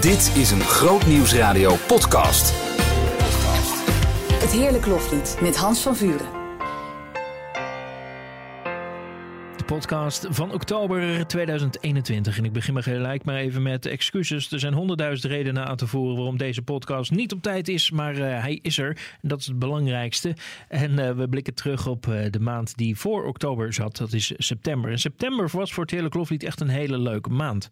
Dit is een Groot Nieuwsradio podcast. Het Heerlijk Loflied met Hans van Vuren. Podcast van oktober 2021. En ik begin maar gelijk maar even met excuses. Er zijn honderdduizend redenen aan te voeren waarom deze podcast niet op tijd is, maar uh, hij is er. En dat is het belangrijkste. En uh, we blikken terug op uh, de maand die voor oktober zat. Dat is september. En september was voor het hele Kloflied echt een hele leuke maand.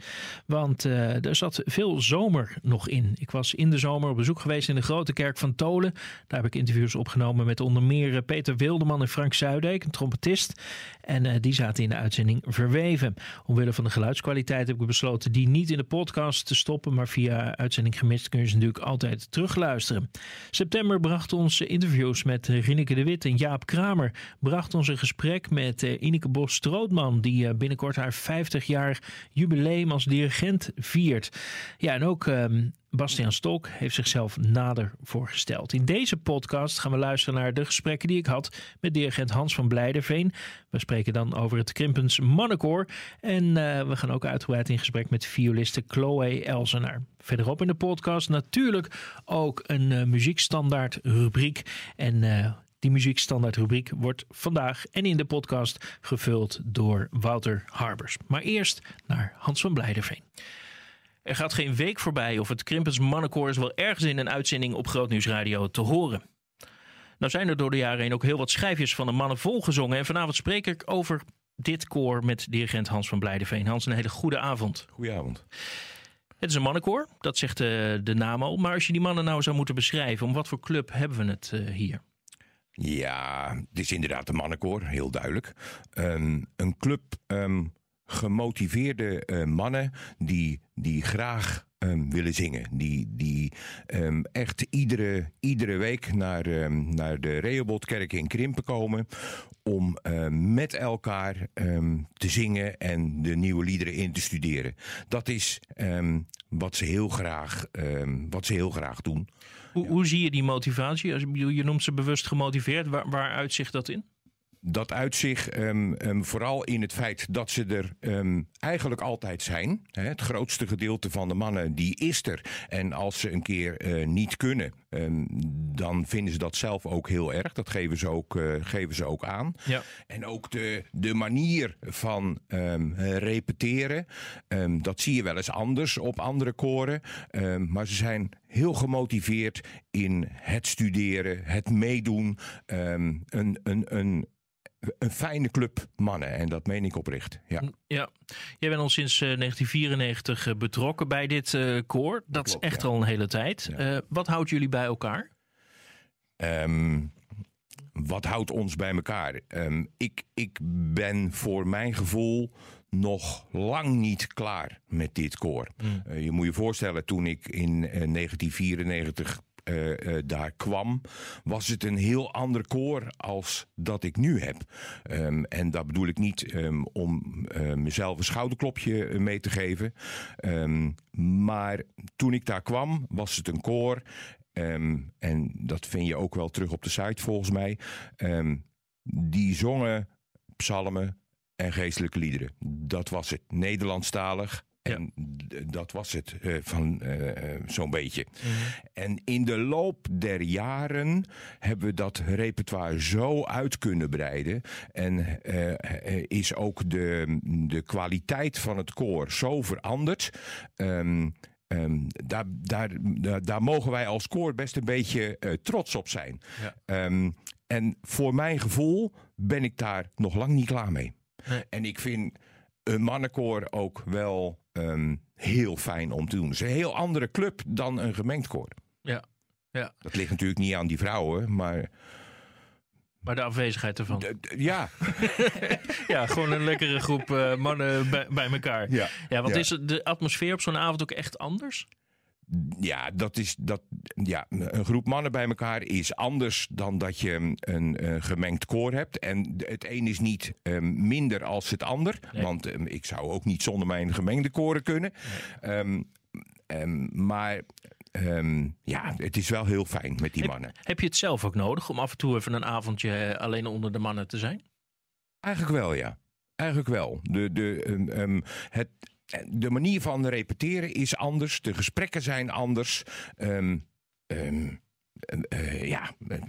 Want er zat veel zomer nog in. Ik was in de zomer op bezoek geweest in de Grote Kerk van Tolen. Daar heb ik interviews opgenomen met onder meer Peter Wildeman en Frank Zuidijk, een trompetist. En die zaten in de uitzending verweven. Omwille van de geluidskwaliteit heb ik besloten die niet in de podcast te stoppen, maar via uitzending gemist kun je ze natuurlijk altijd terugluisteren. September bracht ons interviews met Rineke de Wit en Jaap Kramer. Bracht ons een gesprek met eh, Ineke Bos-Strootman, die eh, binnenkort haar 50 jaar jubileum als dirigent viert. Ja, en ook ehm, Bastiaan Stok heeft zichzelf nader voorgesteld. In deze podcast gaan we luisteren naar de gesprekken die ik had met dirigent Hans van Blijderveen. We spreken dan over het Krimpens Mannenkoor. En uh, we gaan ook uitgebreid in gesprek met violiste Chloe Elsenaar. Verderop in de podcast natuurlijk ook een uh, muziekstandaard rubriek. En uh, die muziekstandaard rubriek wordt vandaag en in de podcast gevuld door Wouter Harbers. Maar eerst naar Hans van Blijderveen. Er gaat geen week voorbij of het Krimpens Mannenkoor is wel ergens in een uitzending op Grootnieuwsradio te horen. Nou zijn er door de jaren heen ook heel wat schijfjes van de mannen volgezongen. En vanavond spreek ik over dit koor met dirigent Hans van Blijderveen. Hans, een hele goede avond. Goedenavond. Het is een mannenkoor, dat zegt de, de naam al. Maar als je die mannen nou zou moeten beschrijven, om wat voor club hebben we het uh, hier? Ja, het is inderdaad een mannenkoor, heel duidelijk. Um, een club um, gemotiveerde uh, mannen die, die graag um, willen zingen. Die, die um, echt iedere, iedere week naar, um, naar de Rehobothkerk in Krimpen komen. Om met elkaar te zingen en de nieuwe liederen in te studeren. Dat is wat, ze heel graag, wat ze heel graag doen. Hoe, ja. hoe zie je die motivatie? Als, je noemt ze bewust gemotiveerd. Waar, waar uitzicht dat in? Dat uitzicht um, um, vooral in het feit dat ze er um, eigenlijk altijd zijn. Hè, het grootste gedeelte van de mannen die is er. En als ze een keer uh, niet kunnen, dan vinden ze dat zelf ook heel erg. Dat geven ze ook, uh, geven ze ook aan. Ja. En ook de, de manier van repeteren, dat zie je wel eens anders op andere koren. maar ze zijn heel gemotiveerd in het studeren, het meedoen. een, een, een een fijne club mannen. En dat meen ik oprecht. Ja. ja. Jij bent al sinds uh, 1994 uh, betrokken bij dit uh, koor. Dat, dat klopt, is echt ja. al een hele tijd. Ja. wat houdt jullie bij elkaar? Um, wat houdt ons bij elkaar? Um, ik, ik ben voor mijn gevoel nog lang niet klaar met dit koor. Mm. je moet je voorstellen, toen ik in 1994 uh, uh, daar kwam, was het een heel ander koor als dat ik nu heb. Um, en dat bedoel ik niet um, om uh, mezelf een schouderklopje mee te geven. Um, maar toen ik daar kwam, was het een koor. en dat vind je ook wel terug op de site volgens mij. die zongen psalmen en geestelijke liederen. Dat was het. Nederlandstalig, en ja. dat was het uh, van uh, zo'n beetje. Mm -hmm. En in de loop der jaren hebben we dat repertoire zo uit kunnen breiden. En uh, is ook de, de kwaliteit van het koor zo veranderd. Um, Um, daar, daar, daar, daar, mogen wij als koor best een beetje uh, trots op zijn. Ja. Um, en voor mijn gevoel ben ik daar nog lang niet klaar mee. Nee. En ik vind een mannenkoor ook wel um, heel fijn om te doen. Het is een heel andere club dan een gemengd koor. Ja, ja. Dat ligt natuurlijk niet aan die vrouwen, maar... Maar de afwezigheid ervan. De, de, ja. ja, gewoon een lekkere groep uh, mannen bij, bij, elkaar. Ja, ja want ja. is de atmosfeer op zo'n avond ook echt anders? Ja, dat is, dat, ja, een groep mannen bij elkaar is anders dan dat je een, een gemengd koor hebt. En het een is niet um, minder als het ander. Nee. Want um, ik zou ook niet zonder mijn gemengde koren kunnen. Nee. Um, maar ja, het is wel heel fijn met die heb, mannen. Heb je het zelf ook nodig om af en toe even een avondje alleen onder de mannen te zijn? Eigenlijk wel, ja. Eigenlijk wel. De, de, het, de manier van repeteren is anders. De gesprekken zijn anders. Ehm, ehm, eh, ja, eh,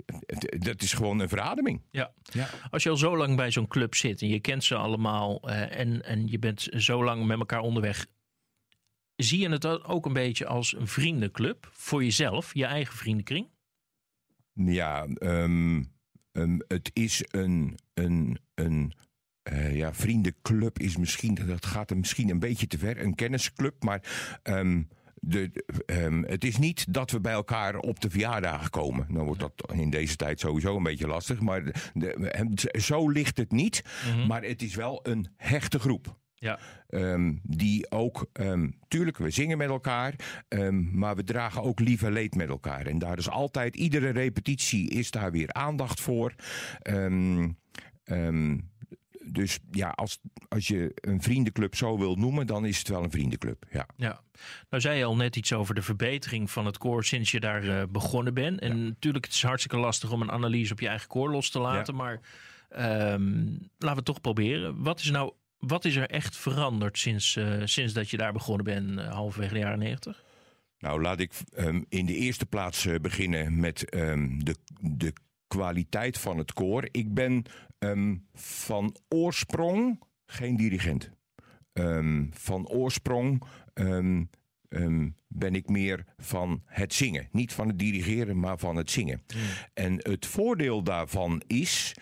dat is gewoon een verademing. Ja. ja. Als je al zo lang bij zo'n club zit en je kent ze allemaal uh, en, en je bent zo lang met elkaar onderweg. Zie je het ook een beetje als een vriendenclub voor jezelf, je eigen vriendenkring? Ja, um, um, het is een, een, een uh, ja, vriendenclub is misschien, dat gaat er misschien een beetje te ver. Een kennisclub, maar um, de, um, het is niet dat we bij elkaar op de verjaardagen komen. Dan wordt dat in deze tijd sowieso een beetje lastig. Maar de, zo ligt het niet. Mm -hmm. Maar het is wel een hechte groep. Ja. Um, die ook, um, tuurlijk, we zingen met elkaar, um, maar we dragen ook lief en leed met elkaar. En daar is altijd, iedere repetitie is daar weer aandacht voor. Dus ja, als, als je een vriendenclub zo wil noemen, dan is het wel een vriendenclub. Ja. ja. Nou zei je al net iets over de verbetering van het koor sinds je daar uh, begonnen bent. En ja. natuurlijk, het is hartstikke lastig om een analyse op je eigen koor los te laten. Ja. Maar laten we het toch proberen. Wat is nou wat is er echt veranderd sinds, uh, sinds dat je daar begonnen bent, uh, halverwege de jaren 90? Nou, laat ik um, in de eerste plaats uh, beginnen met um, de, de kwaliteit van het koor. Ik ben um, van oorsprong geen dirigent. van oorsprong ben ik meer van het zingen. Niet van het dirigeren, maar van het zingen. Mm. En het voordeel daarvan is,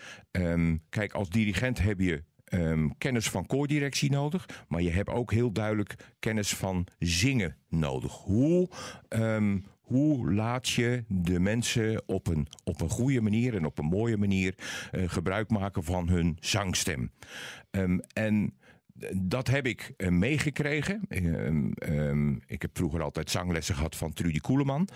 kijk, als dirigent heb je um, kennis van koordirectie nodig, maar je hebt ook heel duidelijk kennis van zingen nodig. Hoe, um, hoe laat je de mensen op een, op een goede manier en op een mooie manier uh, gebruik maken van hun zangstem? Um, en dat heb ik uh, meegekregen. Um, um, ik heb vroeger altijd zanglessen gehad van Trudy Koeleman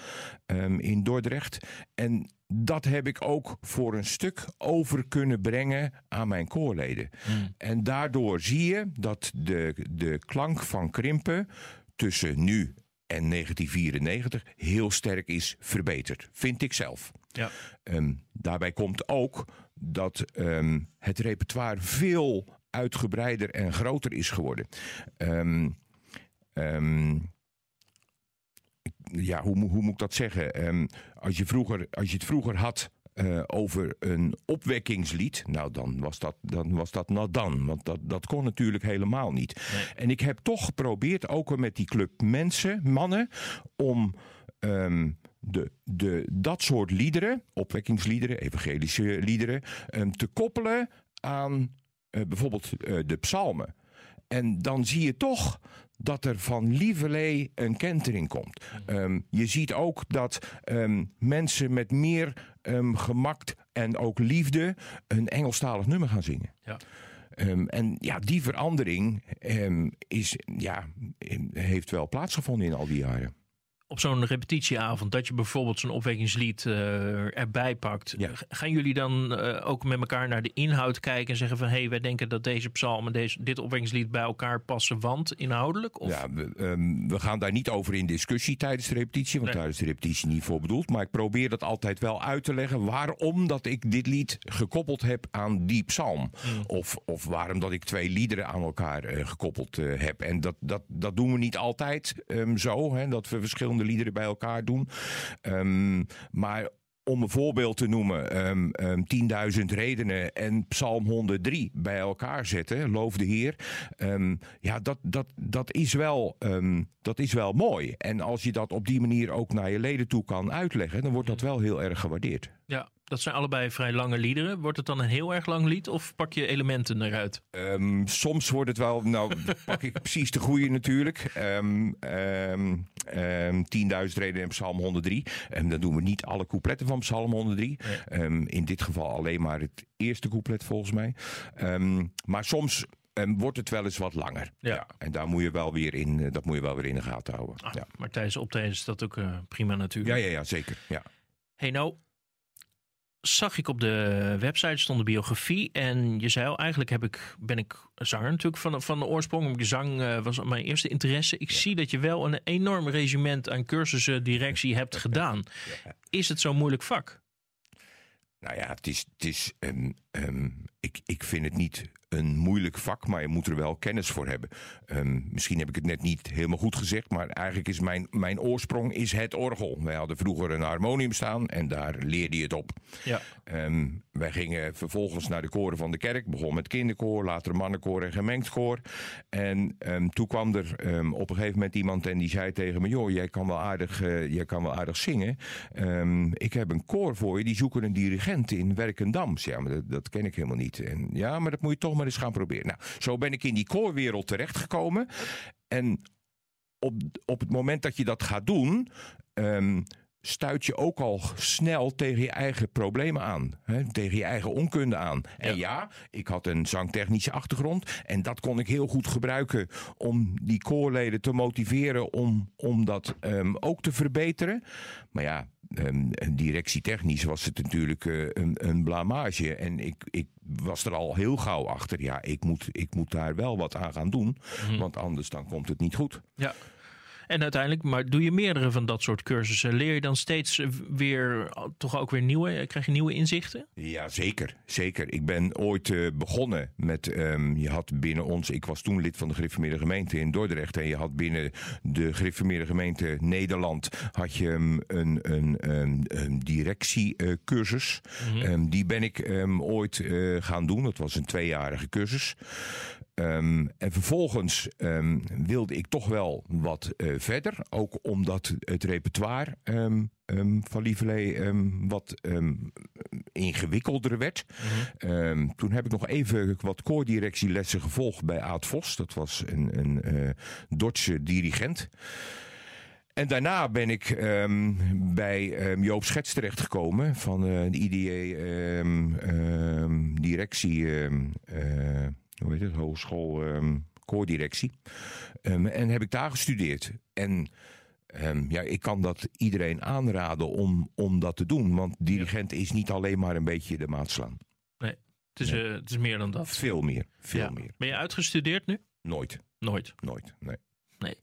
in Dordrecht. En dat heb ik ook voor een stuk over kunnen brengen aan mijn koorleden. Mm. En daardoor zie je dat de, de klank van Krimpen tussen nu en 1994 heel sterk is verbeterd. Vind ik zelf. Ja. Um, daarbij komt ook dat um, het repertoire veel uitgebreider en groter is geworden. Um, ja, hoe, hoe, moet ik dat zeggen? Als, je vroeger, als je het vroeger had uh, over een opwekkingslied, nou dan was dat, dan was dat nou dan. Want dat, dat kon natuurlijk helemaal niet. Nee. En ik heb toch geprobeerd, ook met die club mensen, mannen, om. Um, de, de, dat soort liederen, opwekkingsliederen, evangelische liederen, um, te koppelen aan uh, bijvoorbeeld uh, de psalmen. En dan zie je toch dat er van lieverlee een kentering komt. Um, je ziet ook dat um, mensen met meer um, gemak en ook liefde een Engelstalig nummer gaan zingen. Ja. Um, en ja, die verandering um, is, ja, heeft wel plaatsgevonden in al die jaren op zo'n repetitieavond, dat je bijvoorbeeld zo'n opwekkingslied uh, erbij pakt. Ja. Gaan jullie dan uh, ook met elkaar naar de inhoud kijken en zeggen van hé, hey, wij denken dat deze psalm en deze, dit opwekkingslied bij elkaar passen, want inhoudelijk? Of? Ja, we, um, we, gaan daar niet over in discussie tijdens de repetitie, want nee. is de repetitie niet voor bedoeld. Maar ik probeer dat altijd wel uit te leggen waarom dat ik dit lied gekoppeld heb aan die psalm. Mm. Of, of waarom dat ik twee liederen aan elkaar uh, gekoppeld heb. En dat, dat, dat doen we niet altijd um, zo, hè, dat we verschillende liederen bij elkaar doen. Um, maar om een voorbeeld te noemen, um, um, 10.000 redenen en Psalm 103 bij elkaar zetten, loof de Heer. Um, ja, dat, dat, dat, is wel, dat is wel mooi. En als je dat op die manier ook naar je leden toe kan uitleggen, dan wordt dat wel heel erg gewaardeerd. Ja, dat zijn allebei vrij lange liederen. Wordt het dan een heel erg lang lied of pak je elementen eruit? Um, soms wordt het wel, nou pak ik precies de goede natuurlijk. Um, um, 10.000 reden in Psalm 103. En dan doen we niet alle coupletten van Psalm 103. Nee. in dit geval alleen maar het eerste couplet volgens mij. maar soms wordt het wel eens wat langer. Ja. ja. En daar moet je wel weer in, uh, dat moet je wel weer in de gaten houden. Ah, ja. Maar tijdens optreden is dat ook uh, prima natuurlijk. Ja, ja, ja zeker. Ja. Hey, nou, zag ik op de website stond de biografie en je zei al, eigenlijk heb ik, ben ik zanger natuurlijk van, van de oorsprong. Zang uh, was mijn eerste interesse. Ik ja. zie dat je wel een enorm regiment aan cursussen directie hebt gedaan. Ja. Is het zo'n moeilijk vak? Nou ja, het is, het is um, um, ik, ik vind het niet een moeilijk vak, maar je moet er wel kennis voor hebben. Ehm, misschien heb ik het net niet helemaal goed gezegd, maar eigenlijk is mijn, mijn oorsprong is het orgel. Wij hadden vroeger een harmonium staan en daar leerde je het op. Ja. Ehm, wij gingen vervolgens naar de koren van de kerk. Begon met kinderkoor, later mannenkoor en gemengd koor. En ehm, toen kwam er op een gegeven moment iemand en die zei tegen me: Joh, jij kan wel aardig, eh, jij kan wel aardig zingen. Ik heb een koor voor je, die zoeken een dirigent in Werkendam. Ja, maar dat, dat ken ik helemaal niet. En ja, maar dat moet je toch maar eens gaan proberen. Nou, zo ben ik in die koorwereld terechtgekomen. En op, op het moment dat je dat gaat doen. ehm, stuit je ook al snel tegen je eigen problemen aan. Hè? Tegen je eigen onkunde aan. En ja, ik had een zangtechnische achtergrond. En dat kon ik heel goed gebruiken om die koorleden te motiveren om, om dat ehm, ook te verbeteren. Maar ja, ehm, directietechnisch was het natuurlijk eh, een, een blamage. En ik, ik was er al heel gauw achter. Ja, ik moet, ik moet daar wel wat aan gaan doen. Want anders dan komt het niet goed. Ja. En uiteindelijk, maar doe je meerdere van dat soort cursussen? Leer je dan steeds weer, toch ook weer nieuwe, krijg je nieuwe inzichten? Ja, zeker. Zeker. Ik ben ooit eh, begonnen met. ehm, je had binnen ons. Ik was toen lid van de Gereformeerde Gemeente in Dordrecht. En je had binnen de Gereformeerde Gemeente Nederland. had je ehm, een, een, een, een directiecursus. Ehm, die ben ik ehm, ooit eh, gaan doen. Dat was een tweejarige cursus. Ehm, en vervolgens ehm, wilde ik toch wel wat eh, verder. Ook omdat het repertoire ehm, van Lieverlee ehm, wat ingewikkelder werd. Ehm, toen heb ik nog even wat koordirectielessen gevolgd bij Aad Vos. Dat was een, een eh, Dordtse dirigent. En daarna ben ik bij ehm, Joop Schets terechtgekomen van eh, de IDA directie, ehm, eh, hoe heet het, hogeschool ehm, koordirectie. Ehm, en heb ik daar gestudeerd. En ehm, ja, ik kan dat iedereen aanraden om, om dat te doen. Want dirigent is niet alleen maar een beetje de maat slaan. Nee, het is, eh, het is meer dan dat. Veel meer, veel Ja. meer. Ben je uitgestudeerd nu? Nooit, Nooit. nooit, nee. Nee.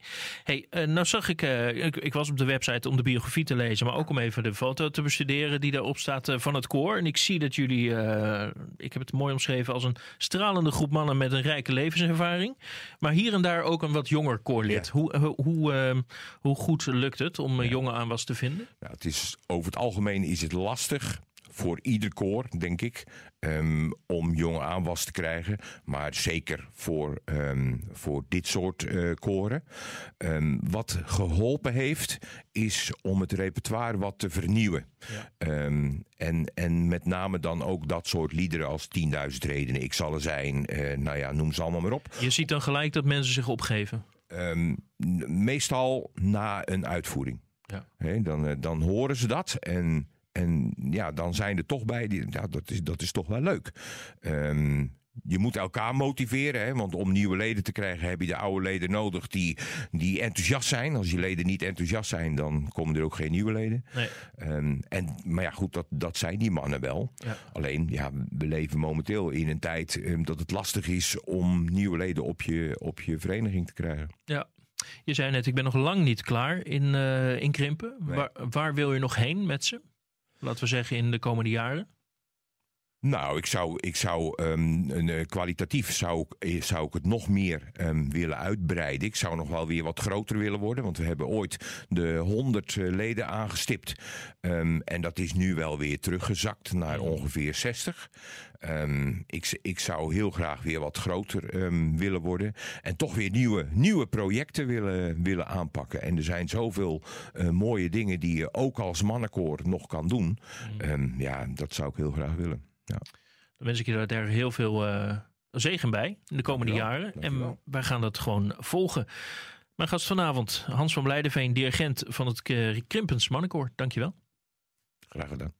Hey, eh, nou zag ik, eh, ik, ik was op de website om de biografie te lezen, maar ook om even de foto te bestuderen die daarop staat eh, van het koor. En ik zie dat jullie, ik heb het mooi omschreven als een stralende groep mannen met een rijke levenservaring. Maar hier en daar ook een wat jonger koorlid. Ja. Hoe, hoe, hoe goed lukt het om een jonge aanwas te vinden? Nou, het is, over het algemeen is het lastig voor ieder koor, denk ik, ehm, om jonge aanwas te krijgen. Maar zeker voor, ehm, voor dit soort eh, koren. Ehm, wat geholpen heeft, is om het repertoire wat te vernieuwen. En, en met name dan ook dat soort liederen als 10.000 redenen, ik zal er zijn. eh, nou ja, noem ze allemaal maar op. Je ziet dan gelijk dat mensen zich opgeven. Meestal na een uitvoering. Ja. Dan, eh, dan horen ze dat en, en ja, dan zijn er toch bij. Die, ja, dat, is, dat is toch wel leuk. Ehm, je moet elkaar motiveren, hè, want om nieuwe leden te krijgen heb je de oude leden nodig die, die enthousiast zijn. Als je leden niet enthousiast zijn, dan komen er ook geen nieuwe leden. Nee. Ehm, en, maar ja, goed, dat, dat zijn die mannen wel. Ja. Alleen, ja, we leven momenteel in een tijd ehm, dat het lastig is om nieuwe leden op je, op je vereniging te krijgen. Ja. Je zei net, ik ben nog lang niet klaar in, eh, in Krimpen. Nee. Waar, waar wil je nog heen met ze? Laten we zeggen in de komende jaren. Nou, ik zou, ik zou ehm, een, eh, kwalitatief zou, ik- eh, zou ik het nog meer ehm, willen uitbreiden. Ik zou nog wel weer wat groter willen worden. Want we hebben ooit de 100 eh, leden aangestipt. Ehm, en dat is nu wel weer teruggezakt naar ongeveer 60. Ehm, ik, ik zou heel graag weer wat groter willen worden. En toch weer nieuwe, nieuwe projecten willen, willen aanpakken. En er zijn zoveel mooie dingen die je ook als mannenkoor nog kan doen. Ehm, ja, dat zou ik heel graag willen. Ja. Dan wens ik je daar heel veel eh, zegen bij in de komende Dankjewel, jaren. En wij gaan dat gewoon volgen. Mijn gast vanavond, Hans van Blijdenveen, dirigent van het eh, Krimpens Mannenkoor. Dankjewel. Graag gedaan.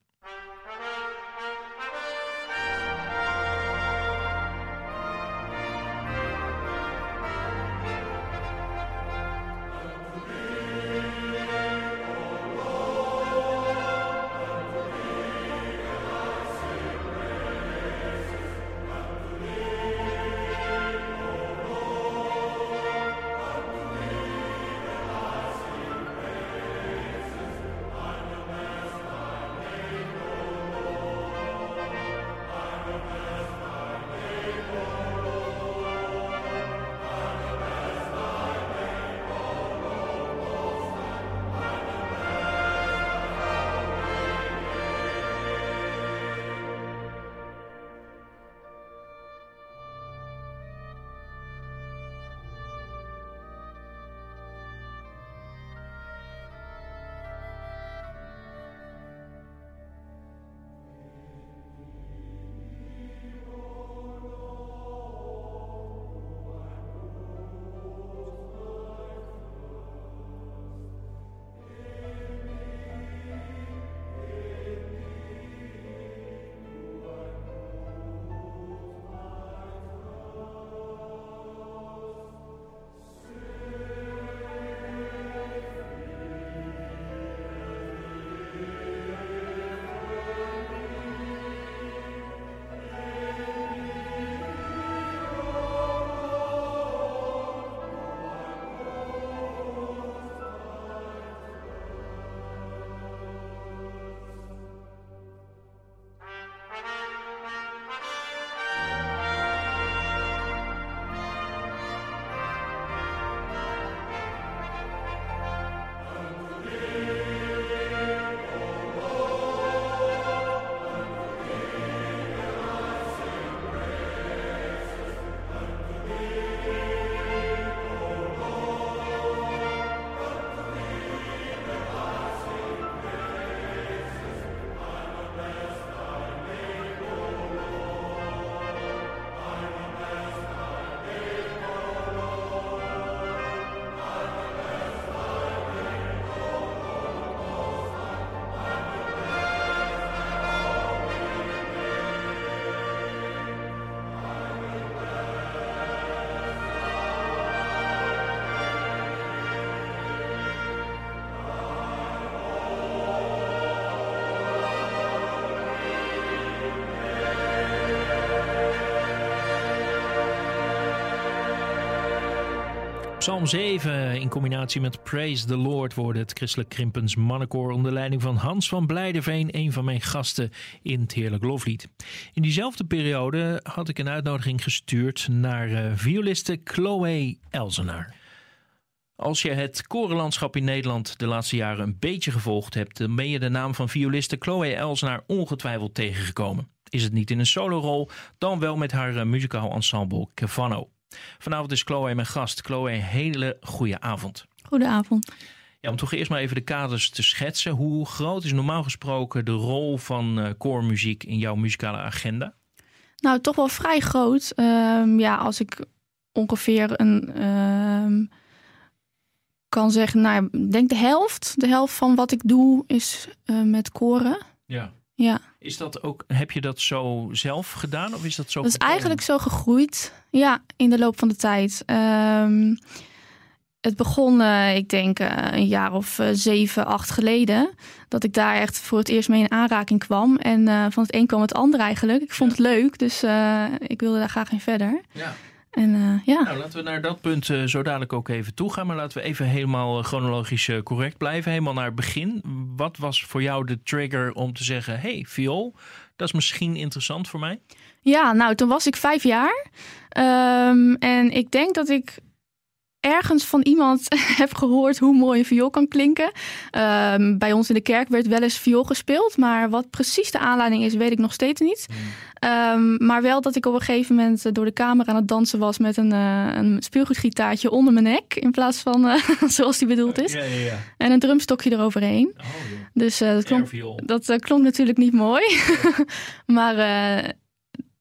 Psalm 7 in combinatie met Praise the Lord worden het christelijk Krimpens mannenkoor onder leiding van Hans van Blijderveen, een van mijn gasten in het Heerlijk Loflied. In diezelfde periode had ik een uitnodiging gestuurd naar uh, violiste Chloe Elzenaar. Als je het korenlandschap in Nederland de laatste jaren een beetje gevolgd hebt, dan ben je de naam van violiste Chloe Elzenaar ongetwijfeld tegengekomen. Is het niet in een solorol, dan wel met haar uh, muzikaal ensemble Cavano. Vanavond is Chloe mijn gast. Chloe, een hele goede avond. Goedenavond. Ja, om toch eerst maar even de kaders te schetsen. Hoe groot is normaal gesproken de rol van uh, koormuziek in jouw muzikale agenda? Nou, toch wel vrij groot. Um, ja, als ik ongeveer een... Um, kan zeggen, nou, ik denk de helft. De helft van wat ik doe is uh, met koren. Ja. Ja. Is dat ook, heb je dat zo zelf gedaan of is dat zo? Dat is eigenlijk zo gegroeid, ja, in de loop van de tijd. Um, het begon, uh, ik denk, uh, een jaar of uh, zeven, acht geleden. Dat ik daar echt voor het eerst mee in aanraking kwam. En van het een kwam het ander eigenlijk. Ik vond ja. het leuk, dus ik wilde daar graag in verder. Ja. En, uh, ja. Nou, laten we naar dat punt uh, zo dadelijk ook even toe gaan. Maar laten we even helemaal chronologisch uh, correct blijven. Helemaal naar het begin. Wat was voor jou de trigger om te zeggen: hey, viool, dat is misschien interessant voor mij? Ja, nou, toen was ik vijf jaar. Um, en ik denk dat ik ergens van iemand heb gehoord hoe mooi een viool kan klinken. Um, bij ons in de kerk werd wel eens viool gespeeld. Maar wat precies de aanleiding is, weet ik nog steeds niet. Hmm. Um, maar wel dat ik op een gegeven moment door de kamer aan het dansen was met een, uh, een speelgoedgitaartje onder mijn nek. In plaats van uh, zoals die bedoeld is. Ja, ja, ja. En een drumstokje eroverheen. Oh. Dus uh, dat, klonk, dat klonk natuurlijk niet mooi. maar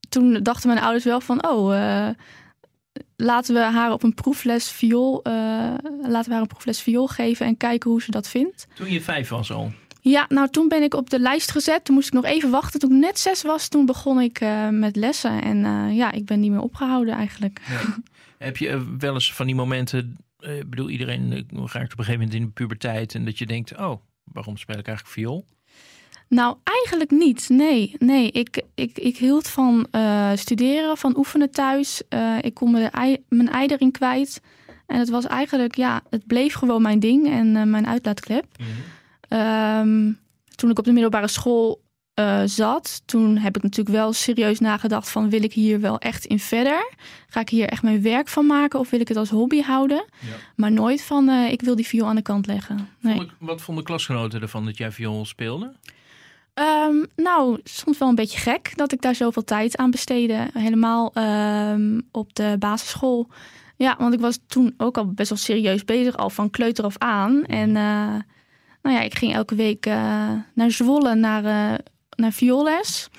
toen dachten mijn ouders wel van, oh, laten we haar op een proefles viool, uh, laten we haar een proefles viool geven en kijken hoe ze dat vindt. Toen je vijf was al? Ja, nou toen ben ik op de lijst gezet. Toen moest ik nog even wachten. Toen ik net zes was, toen begon ik uh, met lessen. En uh, ja, ik ben niet meer opgehouden eigenlijk. Ja. Heb je wel eens van die momenten, ik bedoel iedereen raakt op een gegeven moment in de puberteit en dat je denkt, oh, waarom speel ik eigenlijk viool? Nou, eigenlijk niet. Nee, nee. Ik, ik, ik hield van uh, studeren, van oefenen thuis. Uh, ik kon ei, mijn ei erin kwijt. En het was eigenlijk, ja, het bleef gewoon mijn ding en uh, mijn uitlaatklep. Mhm. Um, toen ik op de middelbare school zat, toen heb ik natuurlijk wel serieus nagedacht van wil ik hier wel echt in verder? Ga ik hier echt mijn werk van maken of wil ik het als hobby houden? Ja. Maar nooit van ik wil die viool aan de kant leggen. Nee. Vond ik, wat vonden klasgenoten ervan dat jij viool speelde? Um, nou, soms wel een beetje gek dat ik daar zoveel tijd aan besteedde. Helemaal um, op de basisschool. Ja, want ik was toen ook al best wel serieus bezig, al van kleuter af aan. En uh, nou ja, ik ging elke week uh, naar Zwolle, naar, uh, naar vioolles.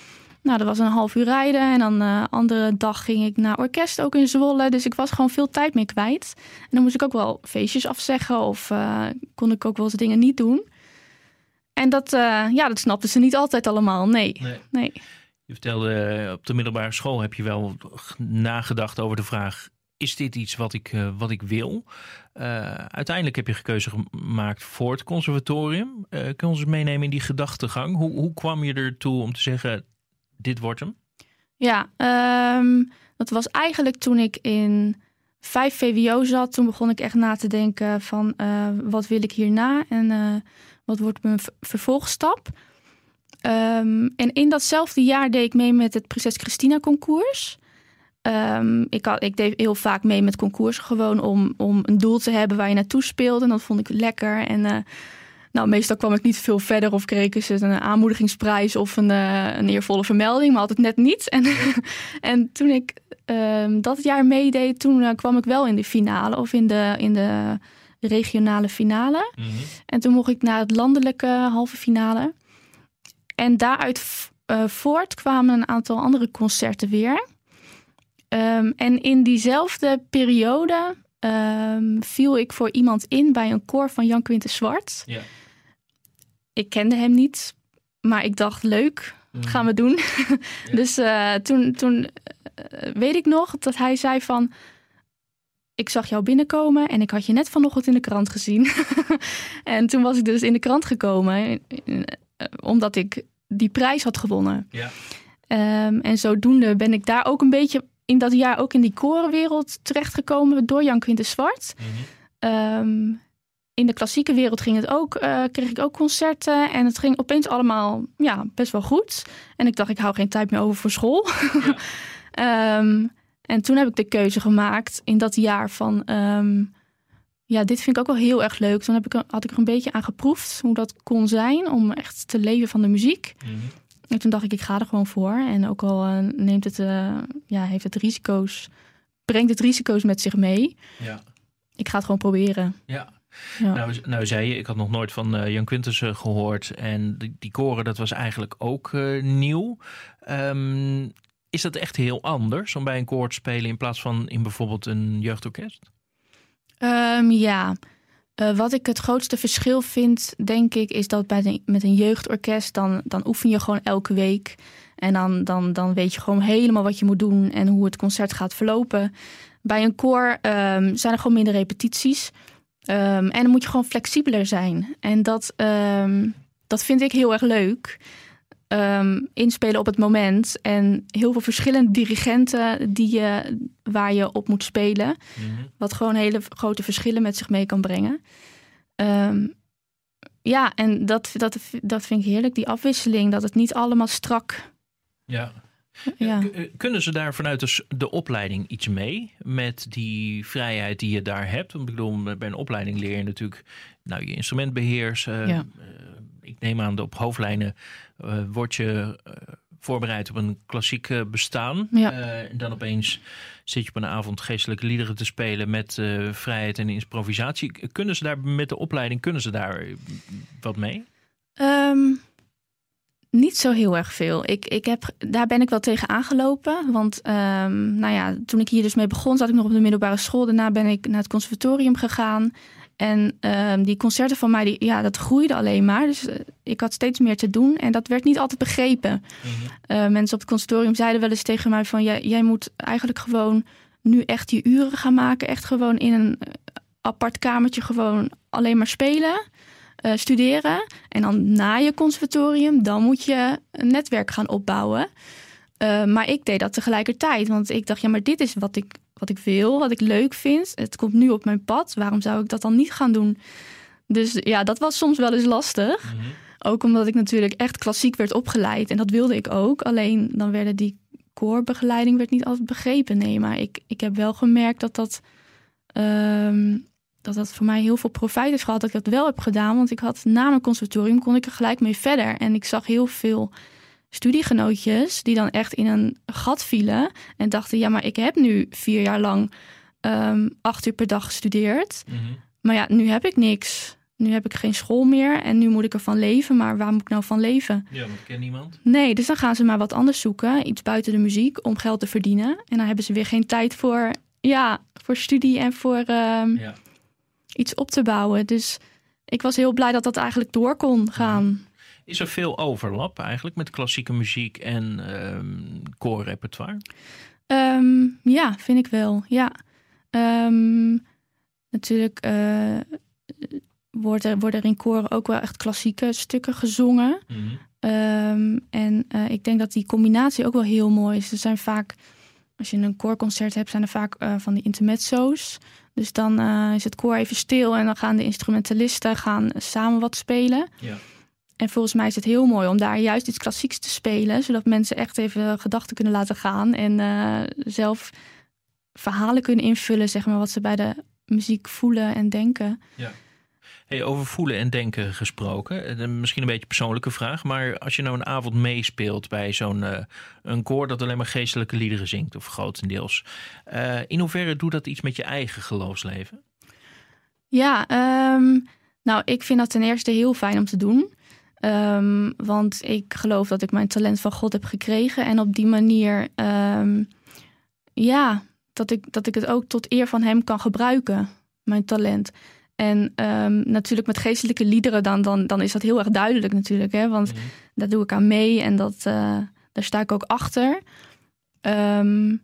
Nou, dat was een half uur rijden. En dan de andere dag ging ik naar orkest, ook in Zwolle. Dus ik was gewoon veel tijd mee kwijt. En dan moest ik ook wel feestjes afzeggen of kon ik ook wel eens dingen niet doen. En dat, uh, ja, dat snapten ze niet altijd allemaal. Nee. nee. nee. Je vertelde uh, op de middelbare school heb je wel nagedacht over de vraag: is dit iets wat ik, uh, wat ik wil? Uh, uiteindelijk heb je keuze gemaakt voor het conservatorium. kun je ons meenemen in die gedachtegang? Hoe, hoe kwam je ertoe om te zeggen: dit wordt hem? Ja, um, dat was eigenlijk toen ik in 5 VWO zat. Toen begon ik echt na te denken van wat wil ik hierna? En wat wordt mijn vervolgstap? Um, en in datzelfde jaar deed ik mee met het Prinses Christina concours. Um, ik, had, ik deed heel vaak mee met concours gewoon om, om een doel te hebben waar je naartoe speelde. En dat vond ik lekker. En uh, nou, meestal kwam ik niet veel verder of kreeg ik een aanmoedigingsprijs of een, uh, een eervolle vermelding, maar altijd net niet. En, en toen ik um, dat jaar meedeed, toen uh, kwam ik wel in de finale of in de, in de regionale finale. Mm -hmm. En toen mocht ik naar het landelijke halve finale. En daaruit uh, voort kwamen een aantal andere concerten weer. Um, en in diezelfde periode um, viel ik voor iemand in bij een koor van Jan Quinten Zwart. Ik kende hem niet, maar ik dacht leuk, mm -hmm. gaan we doen. Dus uh, toen, toen uh, weet ik nog dat hij zei van ik zag jou binnenkomen en ik had je net vanochtend in de krant gezien. en toen was ik dus in de krant gekomen, omdat ik die prijs had gewonnen. Ja. Um, en zodoende ben ik daar ook een beetje in dat jaar ook in die korenwereld terechtgekomen door Jan Quintus Zwart. Ehm, in de klassieke wereld ging het ook, eh, kreeg ik ook concerten. En het ging opeens allemaal ja, best wel goed. En ik dacht, ik hou geen tijd meer over voor school. Ehm, en toen heb ik de keuze gemaakt in dat jaar van... ehm, ja, dit vind ik ook wel heel erg leuk. Toen heb ik, had ik er een beetje aan geproefd hoe dat kon zijn... om echt te leven van de muziek. En toen dacht ik, ik ga er gewoon voor. En ook al eh, neemt het, eh, ja, heeft het risico's... brengt het risico's met zich mee. Ja. Ik ga het gewoon proberen. Ja. Ja. Nou, nou zei je, ik had nog nooit van eh, Jan Quintus eh, gehoord. En die, die koren, dat was eigenlijk ook nieuw. Ehm, is dat echt heel anders om bij een koor te spelen in plaats van in bijvoorbeeld een jeugdorkest? Ehm, ja, Eh, wat ik het grootste verschil vind, denk ik, is dat bij met een jeugdorkest, dan, dan oefen je gewoon elke week. En dan, dan, dan weet je gewoon helemaal wat je moet doen en hoe het concert gaat verlopen. Bij een koor ehm, zijn er gewoon minder repetities. Ehm, en dan moet je gewoon flexibeler zijn. En dat, dat vind ik heel erg leuk. Ehm, inspelen op het moment. En heel veel verschillende dirigenten die je, waar je op moet spelen. Wat gewoon hele grote verschillen met zich mee kan brengen. Ehm, ja, en dat, dat, dat vind ik heerlijk, die afwisseling. Dat het niet allemaal strak... Ja. Ja. Eh, Kunnen ze daar vanuit de, opleiding iets mee? Met die vrijheid die je daar hebt? Want ik bedoel, bij een opleiding leer je natuurlijk nou, je instrument beheersen. Ja. Ik neem aan, op hoofdlijnen eh word je eh, voorbereid op een klassiek eh, bestaan. Ja. En dan opeens zit je op een avond geestelijke liederen te spelen met vrijheid en improvisatie. Kunnen ze daar met de opleiding, kunnen ze daar wat mee? Ehm, niet zo heel erg veel. Ik, ik heb, daar ben ik wel tegen aangelopen. Want ehm, nou ja, toen ik hier dus mee begon, zat ik nog op de middelbare school. Daarna ben ik naar het conservatorium gegaan. En ehm, die concerten van mij, die, ja, dat groeide alleen maar. Dus eh, ik had steeds meer te doen. En dat werd niet altijd begrepen. Eh, mensen op het conservatorium zeiden wel eens tegen mij van... Jij, jij moet eigenlijk gewoon nu echt je uren gaan maken. Echt gewoon in een eh, apart kamertje gewoon alleen maar spelen studeren. En dan na je conservatorium, dan moet je een netwerk gaan opbouwen. Maar ik deed dat tegelijkertijd. Want ik dacht, ja, maar dit is wat ik, wat ik wil, wat ik leuk vind. Het komt nu op mijn pad. Waarom zou ik dat dan niet gaan doen? Dus ja, dat was soms wel eens lastig. Ook omdat ik natuurlijk echt klassiek werd opgeleid. En dat wilde ik ook. Alleen dan werden die koorbegeleiding werd niet altijd begrepen. Nee, maar ik, ik heb wel gemerkt dat dat... ehm, dat dat voor mij heel veel profijt heeft gehad dat ik dat wel heb gedaan. Want ik had na mijn conservatorium kon ik er gelijk mee verder. En ik zag heel veel studiegenootjes die dan echt in een gat vielen. En dachten, ja, maar ik heb nu vier jaar lang ehm, acht uur per dag gestudeerd. Maar ja, nu heb ik niks. Nu heb ik geen school meer en nu moet ik ervan leven. Maar waar moet ik nou van leven? Ja, want ik ken niemand. Nee, dus dan gaan ze maar wat anders zoeken. Iets buiten de muziek om geld te verdienen. En dan hebben ze weer geen tijd voor, ja, voor studie en voor ehm, Ja. iets op te bouwen. Dus ik was heel blij dat dat eigenlijk door kon gaan. Is er veel overlap eigenlijk met klassieke muziek en ehm koorrepertoire? Ehm, ja, vind ik wel. Ja. Ehm, natuurlijk eh, wordt er, worden er in koren ook wel echt klassieke stukken gezongen. Ehm, en eh, ik denk dat die combinatie ook wel heel mooi is. Er zijn vaak, als je een koorconcert hebt, zijn er vaak eh, van die intermezzo's. Dus dan is het koor even stil en dan gaan de instrumentalisten gaan samen wat spelen. Ja. En volgens mij is het heel mooi om daar juist iets klassieks te spelen, zodat mensen echt even gedachten kunnen laten gaan en eh, zelf verhalen kunnen invullen, zeg maar, wat ze bij de muziek voelen en denken. Hey, over voelen en denken gesproken. Eh, Misschien een beetje een persoonlijke vraag. Maar als je nou een avond meespeelt bij zo'n eh, een koor dat alleen maar geestelijke liederen zingt, of grotendeels. eh, in hoeverre doet dat iets met je eigen geloofsleven? Ja, ehm, nou, ik vind dat ten eerste heel fijn om te doen. Ehm, want ik geloof dat ik mijn talent van God heb gekregen. En op die manier, ehm, ja, dat ik, dat ik het ook tot eer van Hem kan gebruiken, mijn talent. En ehm, natuurlijk met geestelijke liederen, dan, dan, dan is dat heel erg duidelijk natuurlijk. Hè? Want daar doe ik aan mee en dat, eh, daar sta ik ook achter. Ehm,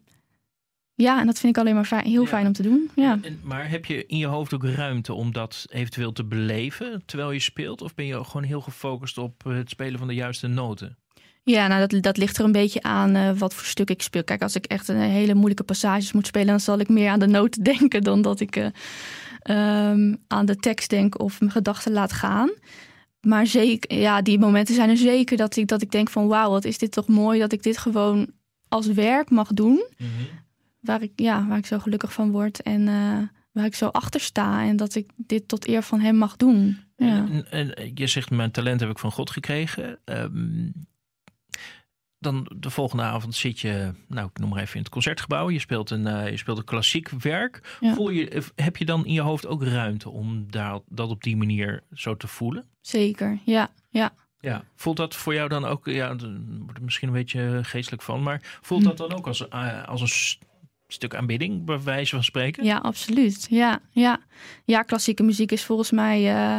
ja, en dat vind ik alleen maar fijn, heel Ja. fijn om te doen. Ja. En, maar heb je in je hoofd ook ruimte om dat eventueel te beleven terwijl je speelt? Of ben je gewoon heel gefocust op het spelen van de juiste noten? Ja, nou dat, dat ligt er een beetje aan uh, wat voor stuk ik speel. Kijk, als ik echt een hele moeilijke passages moet spelen, dan zal ik meer aan de noten denken dan dat ik uh, um, aan de tekst denk of mijn gedachten laat gaan. Maar zeker, ja, die momenten zijn er zeker dat ik, dat ik denk van wauw, wat is dit toch mooi dat ik dit gewoon als werk mag doen. Mm -hmm. Waar ik, ja, waar ik zo gelukkig van word en uh, waar ik zo achter sta. En dat ik dit tot eer van hem mag doen. Ja. En, en, je zegt, mijn talent heb ik van God gekregen. Um, dan de volgende avond zit je, nou ik noem maar even in het concertgebouw. Je speelt een, uh, je speelt een klassiek werk. Ja. Voel je, heb je dan in je hoofd ook ruimte om daar, dat op die manier zo te voelen? Zeker, ja. ja. Ja, voelt dat voor jou dan ook, ja, wordt er misschien een beetje geestelijk van, maar voelt dat dan ook als, als een stuk aanbidding, bij wijze van spreken? Ja, absoluut. Ja, ja. ja klassieke muziek is volgens mij uh,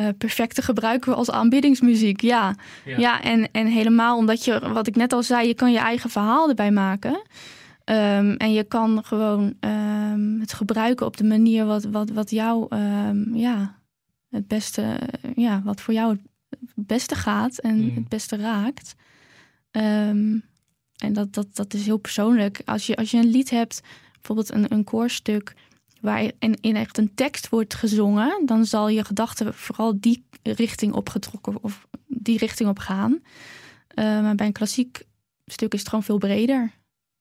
uh, perfect te gebruiken als aanbiddingsmuziek. Ja, ja. ja en, en helemaal omdat je, wat ik net al zei, je kan je eigen verhaal erbij maken. Um, en je kan gewoon um, het gebruiken op de manier wat, wat, wat jou, um, ja, het beste, ja, wat voor jou het beste gaat en mm. het beste raakt. Um, en dat, dat, dat is heel persoonlijk. Als je, als je een lied hebt, bijvoorbeeld een, een koorstuk, waar in, in echt een tekst wordt gezongen, dan zal je gedachten vooral die richting opgetrokken of die richting op gaan. Uh, maar bij een klassiek stuk is het gewoon veel breder.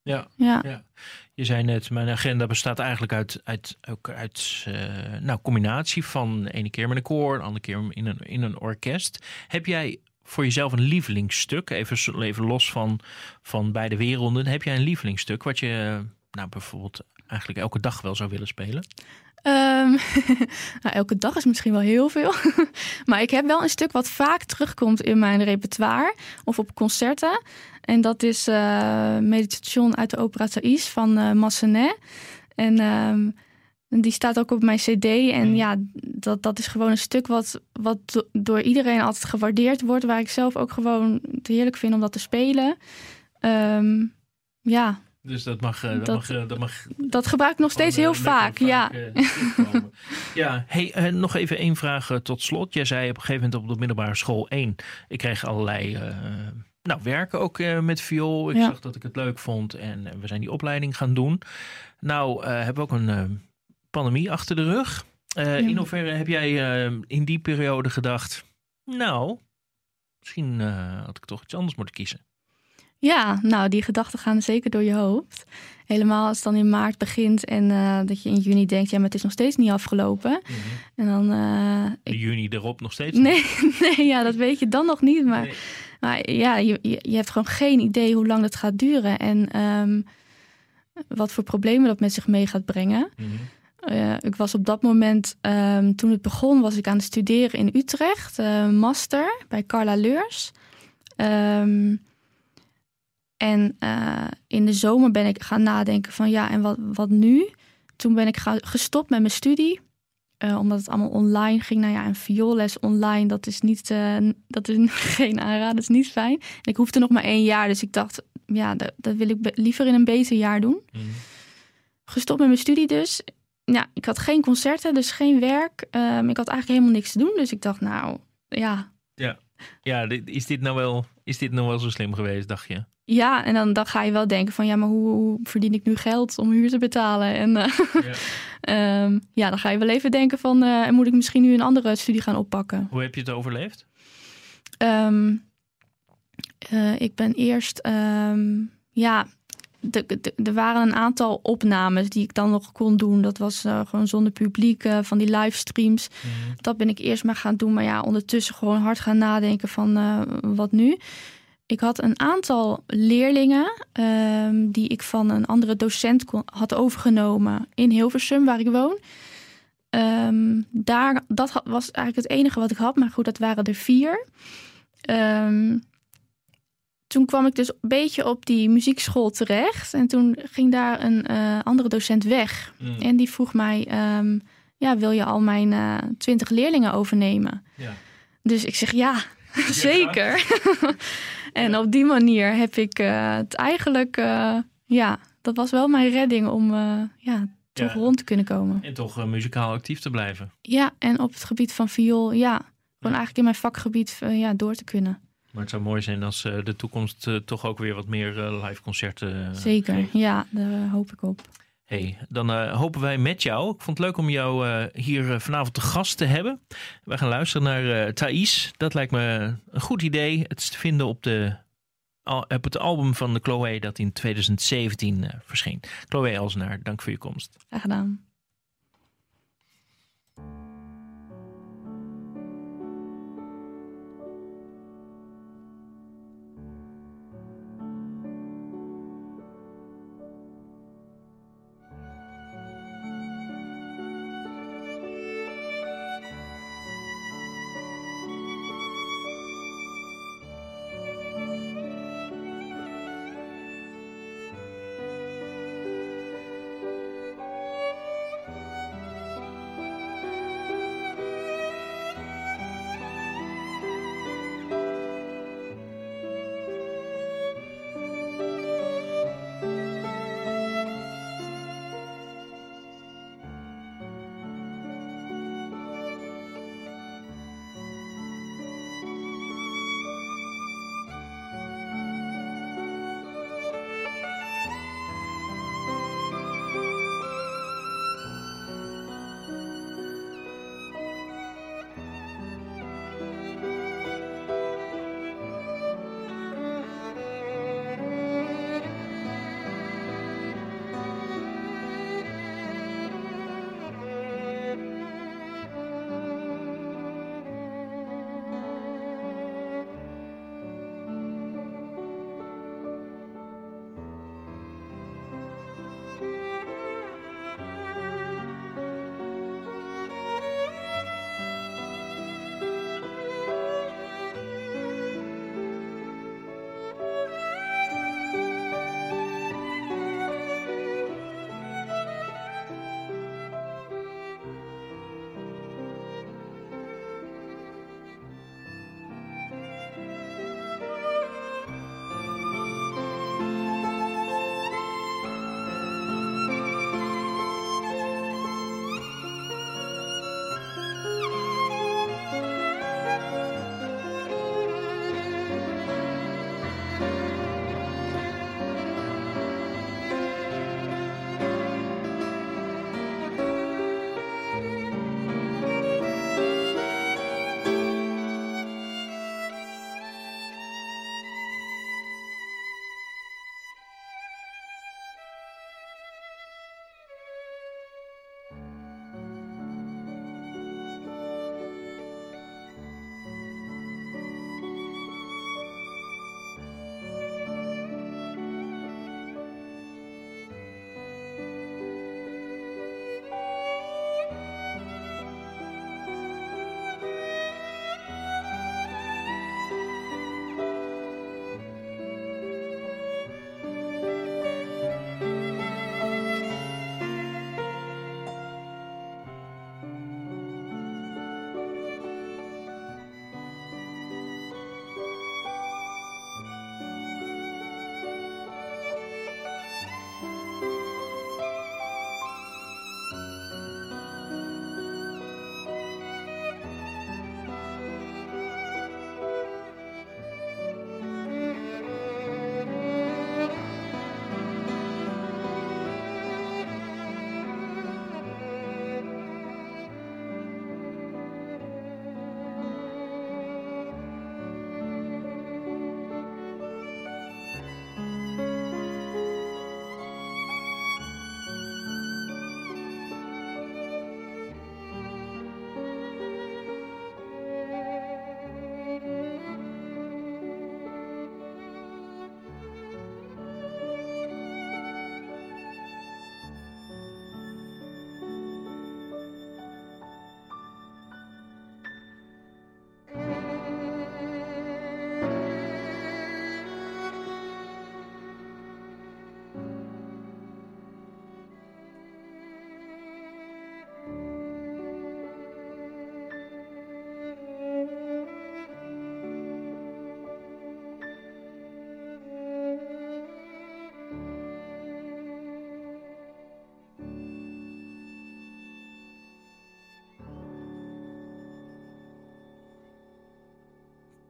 Ja, ja. ja. Je zei net, mijn agenda bestaat eigenlijk uit, uit, ook uit uh, nou, combinatie van de ene keer met een koor, de andere keer in een, in een orkest. Heb jij voor jezelf een lievelingsstuk, even, even los van, van beide werelden, heb jij een lievelingsstuk wat je nou, bijvoorbeeld eigenlijk elke dag wel zou willen spelen? Um, nou, elke dag is misschien wel heel veel. maar ik heb wel een stuk wat vaak terugkomt in mijn repertoire of op concerten. En dat is uh, Meditation uit de opera Thais van uh, Massenet. En um, die staat ook op mijn cd. En ja, dat, dat is gewoon een stuk wat, wat door iedereen altijd gewaardeerd wordt. Waar ik zelf ook gewoon het heerlijk vind om dat te spelen. Um, ja. Dus dat mag, dat, dat, mag, dat mag. Dat gebruik ik nog steeds heel vaak, ja. ja, hey, nog even één vraag tot slot. Jij zei op een gegeven moment op de middelbare school 1. Ik kreeg allerlei. Uh, nou, werken ook met viool. Ik ja. zag dat ik het leuk vond en we zijn die opleiding gaan doen. Nou, hebben we ook een pandemie achter de rug. Uh, ja. In hoeverre heb jij uh, in die periode gedacht, nou, misschien uh, had ik toch iets anders moeten kiezen? Ja, nou, die gedachten gaan zeker door je hoofd. Helemaal als het dan in maart begint en dat je in juni denkt, ja, maar het is nog steeds niet afgelopen. Mm -hmm. En dan. ik... juni erop nog steeds? Nee, nee, ja, dat weet je dan nog niet. Maar, nee. maar ja, je, je, je, hebt gewoon geen idee hoe lang dat gaat duren en um, wat voor problemen dat met zich mee gaat brengen. Mm -hmm. Uh, ik was op dat moment, um, toen het begon, was ik aan het studeren in Utrecht, uh, master bij Carla Leurs. Um, en uh, in de zomer ben ik gaan nadenken van ja, en wat, wat nu? Toen ben ik gestopt met mijn studie, omdat het allemaal online ging. Nou ja, een vioolles online, dat is, niet, dat is geen aanrader, dat is niet fijn. En ik hoefde nog maar één jaar, dus ik dacht, ja, dat, dat wil ik liever in een beter jaar doen. Mm. Gestopt met mijn studie dus ja, ik had geen concerten, dus geen werk. Um, ik had eigenlijk helemaal niks te doen. Dus ik dacht, nou, ja. Ja, ja is, dit nou wel, is dit nou wel zo slim geweest, dacht je? Ja, en dan, dan ga je wel denken van, ja, maar hoe, hoe verdien ik nu geld om huur te betalen? En uh, ja. um, ja. dan ga je wel even denken van, uh, moet ik misschien nu een andere studie gaan oppakken? Hoe heb je het overleefd? Um, uh, ik ben eerst, ja, er waren een aantal opnames die ik dan nog kon doen. Dat was uh, gewoon zonder publiek, uh, van die livestreams. Mm. Dat ben ik eerst maar gaan doen. Maar ja, ondertussen gewoon hard gaan nadenken van uh, wat nu. Ik had een aantal leerlingen um, die ik van een andere docent kon, had overgenomen in Hilversum, waar ik woon. Um, daar, dat was eigenlijk het enige wat ik had. Maar goed, dat waren er vier. Um, toen kwam ik dus een beetje op die muziekschool terecht. En toen ging daar een uh, andere docent weg. Mm. En die vroeg mij: um, ja, wil je al mijn uh, twintig leerlingen overnemen? Ja. Dus ik zeg ja, zeker. en ja. op die manier heb ik uh, het eigenlijk, ja, dat was wel mijn redding om ja, toch rond te kunnen komen. En toch muzikaal actief te blijven. Ja, en op het gebied van viool, ja, gewoon eigenlijk in mijn vakgebied ja, door te kunnen. Maar het zou mooi zijn als uh, de toekomst uh, toch ook weer wat meer uh, live concerten. Zeker, geeft. ja, daar hoop ik op. Hey, dan hopen wij met jou. Ik vond het leuk om jou hier vanavond te gast te hebben. We gaan luisteren naar Thais. Dat lijkt me een goed idee. Het is te vinden op, de, op het album van de Chloe dat in 2017 verscheen. Chloe Elsenaar, dank voor je komst. Graag gedaan.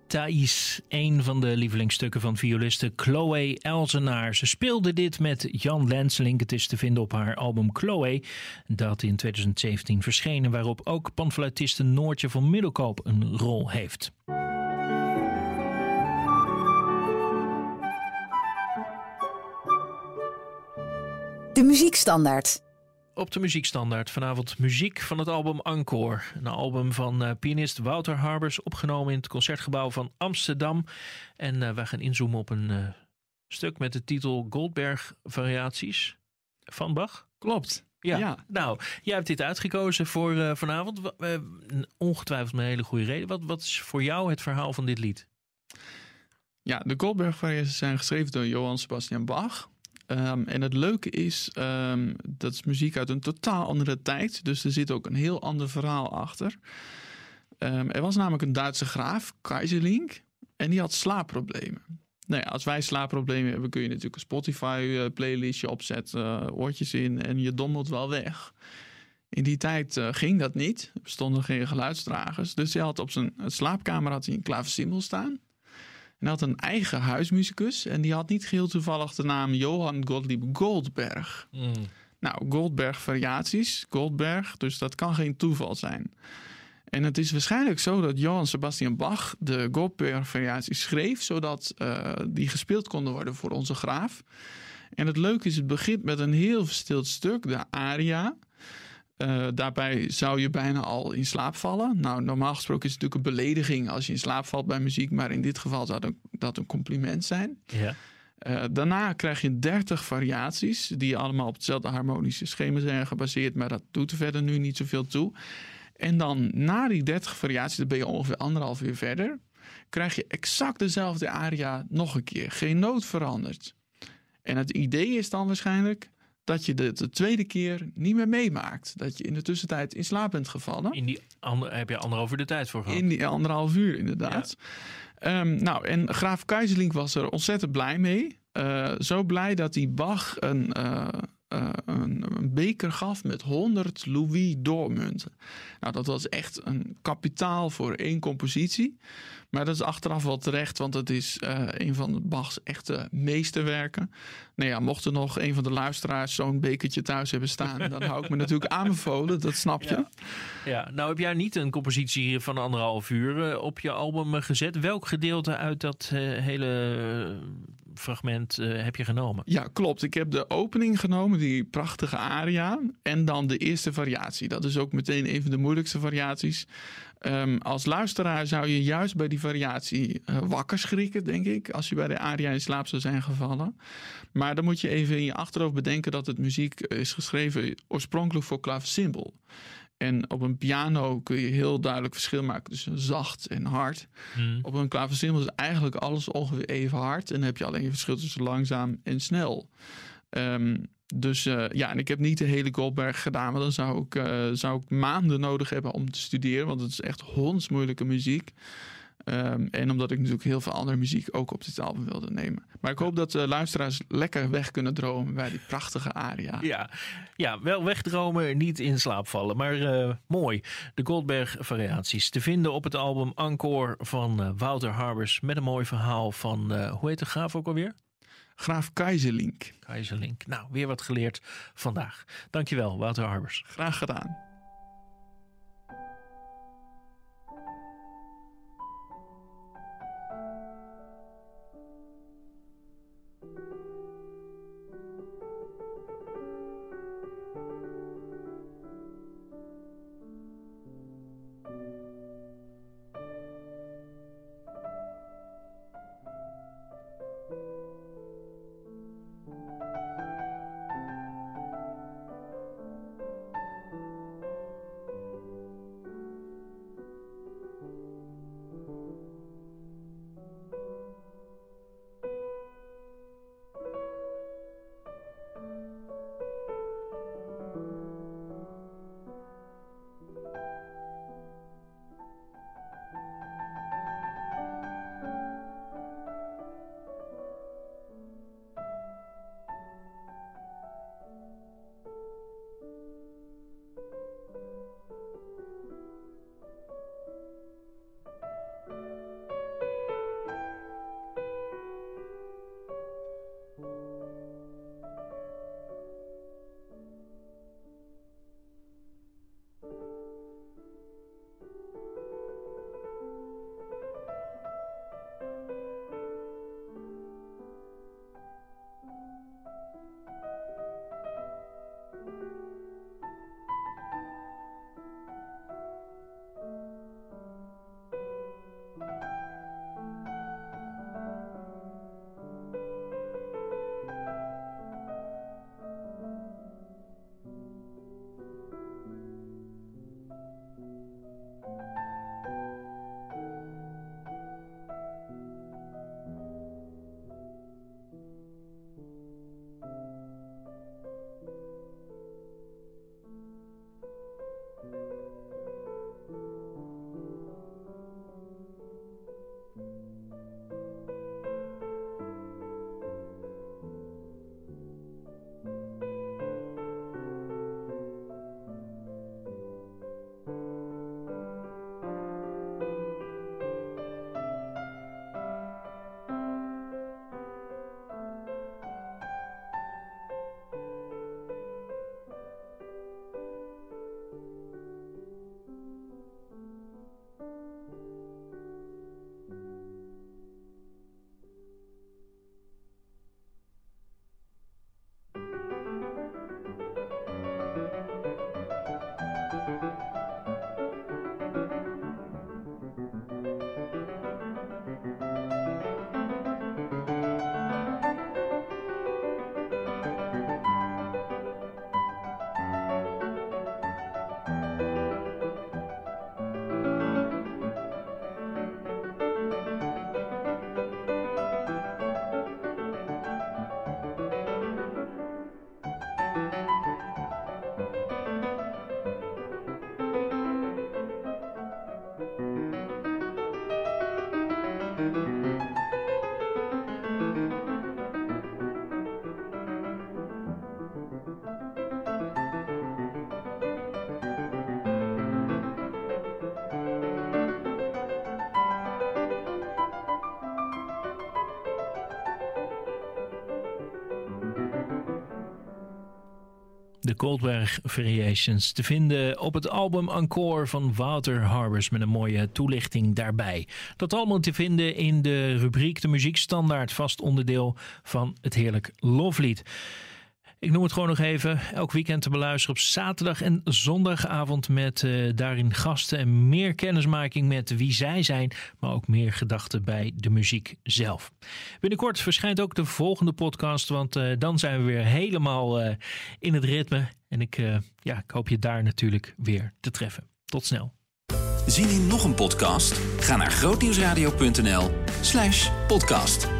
Thais, een van de lievelingsstukken van violiste Chloe Elzenaar. Ze speelde dit met Jan Lenslink. Het is te vinden op haar album Chloe, dat in 2017 verschenen, waarop ook panfluitiste Noortje van Middelkoop een rol heeft. De muziekstandaard. Op de muziekstandaard vanavond muziek van het album Encore. Een album van uh, pianist Wouter Harbers, opgenomen in het concertgebouw van Amsterdam. En uh, wij gaan inzoomen op een uh, stuk met de titel Goldberg Variaties van Bach. Klopt. Ja. ja. nou, jij hebt dit uitgekozen voor vanavond. ongetwijfeld met een hele goede reden. Wat, wat is voor jou het verhaal van dit lied? Ja, de Goldberg variaties zijn geschreven door Johann Sebastian Bach. Um, en het leuke is, um, dat is muziek uit een totaal andere tijd. Dus er zit ook een heel ander verhaal achter. Um, er was namelijk een Duitse graaf, Kaiserling. En die had slaapproblemen. Nou ja, als wij slaapproblemen hebben, kun je natuurlijk een Spotify-playlistje uh, opzetten, uh, oortjes in en je dommelt wel weg. In die tijd uh, ging dat niet. Er bestonden geen geluidsdragers. Dus hij had op zijn slaapkamer had hij een klaversymbol staan. En hij had een eigen huismuzikus. En die had niet geheel toevallig de naam Johann Gottlieb Goldberg. Mm. Nou, Goldberg variaties, Goldberg, dus dat kan geen toeval zijn. En het is waarschijnlijk zo dat Johann Sebastian Bach de Goldberg variaties schreef, zodat uh, die gespeeld konden worden voor onze graaf. En het leuke is, het begint met een heel verstild stuk, de aria. Uh, daarbij zou je bijna al in slaap vallen. Nou, normaal gesproken is het natuurlijk een belediging als je in slaap valt bij muziek, maar in dit geval zou dat een, compliment zijn. Ja. Uh, daarna krijg je 30 variaties, die allemaal op hetzelfde harmonische schema zijn gebaseerd, maar dat doet er verder nu niet zoveel toe. En dan na die 30 variaties, dan ben je ongeveer anderhalf uur verder, krijg je exact dezelfde aria nog een keer. Geen noot veranderd. En het idee is dan waarschijnlijk dat je de, de, tweede keer niet meer meemaakt. Dat je in de tussentijd in slaap bent gevallen. In die ander, heb je anderhalf uur de tijd voor gehad. In die anderhalf uur, inderdaad. Ja. Um, nou, en graaf Keizeling was er ontzettend blij mee. Uh, zo blij dat hij Bach een, uh, uh, een, een, beker gaf met 100 Louis doormunten. Nou, dat was echt een kapitaal voor één compositie. Maar dat is achteraf wel terecht, want het is uh, een van Bach's echte meesterwerken. Nou ja, mocht er nog een van de luisteraars zo'n bekertje thuis hebben staan, dan hou ik me natuurlijk aanbevolen, dat snap je. Ja. ja. nou heb jij niet een compositie van anderhalf uur uh, op je album gezet. Welk gedeelte uit dat uh, hele fragment heb je genomen? Ja, klopt. Ik heb de opening genomen, die prachtige aria, en dan de eerste variatie. Dat is ook meteen een van de moeilijkste variaties. Um, als luisteraar zou je juist bij die variatie uh, wakker schrikken, denk ik, als je bij de aria in slaap zou zijn gevallen. Maar dan moet je even in je achterhoofd bedenken dat het muziek is geschreven oorspronkelijk voor klaversymbol. En op een piano kun je heel duidelijk verschil maken tussen zacht en hard. Hmm. Op een klaversymbol is eigenlijk alles ongeveer even hard. En dan heb je alleen een verschil tussen langzaam en snel. Um, dus uh, ja, en ik heb niet de hele Goldberg gedaan, maar dan zou ik, uh, zou ik maanden nodig hebben om te studeren, want het is echt hondsmoeilijke muziek. Um, en omdat ik natuurlijk heel veel andere muziek ook op dit album wilde nemen. Maar ik hoop dat de luisteraars lekker weg kunnen dromen bij die prachtige aria. Ja, ja wel wegdromen, niet in slaap vallen. Maar uh, mooi. De Goldberg variaties te vinden op het album Encore van Wouter Harbers. Met een mooi verhaal van, hoe heet de graaf ook alweer? Graaf Keizerlink. Keizerlink. Nou, weer wat geleerd vandaag. Dankjewel, Wouter Harbers. Graag gedaan. De Goldberg Variations te vinden op het album Encore van Wouter Harbers met een mooie toelichting daarbij. Dat allemaal te vinden in de rubriek De Muziekstandaard, vast onderdeel van het heerlijk loflied. Ik noem het gewoon nog even. Elk weekend te beluisteren op zaterdag en zondagavond met uh, daarin gasten en meer kennismaking met wie zij zijn, maar ook meer gedachten bij de muziek zelf. Binnenkort verschijnt ook de volgende podcast, want uh, dan zijn we weer helemaal uh, in het ritme. En ik, ja, ik hoop je daar natuurlijk weer te treffen. Tot snel. Zien in nog een podcast? Ga naar grootnieuwsradio.nl slash podcast.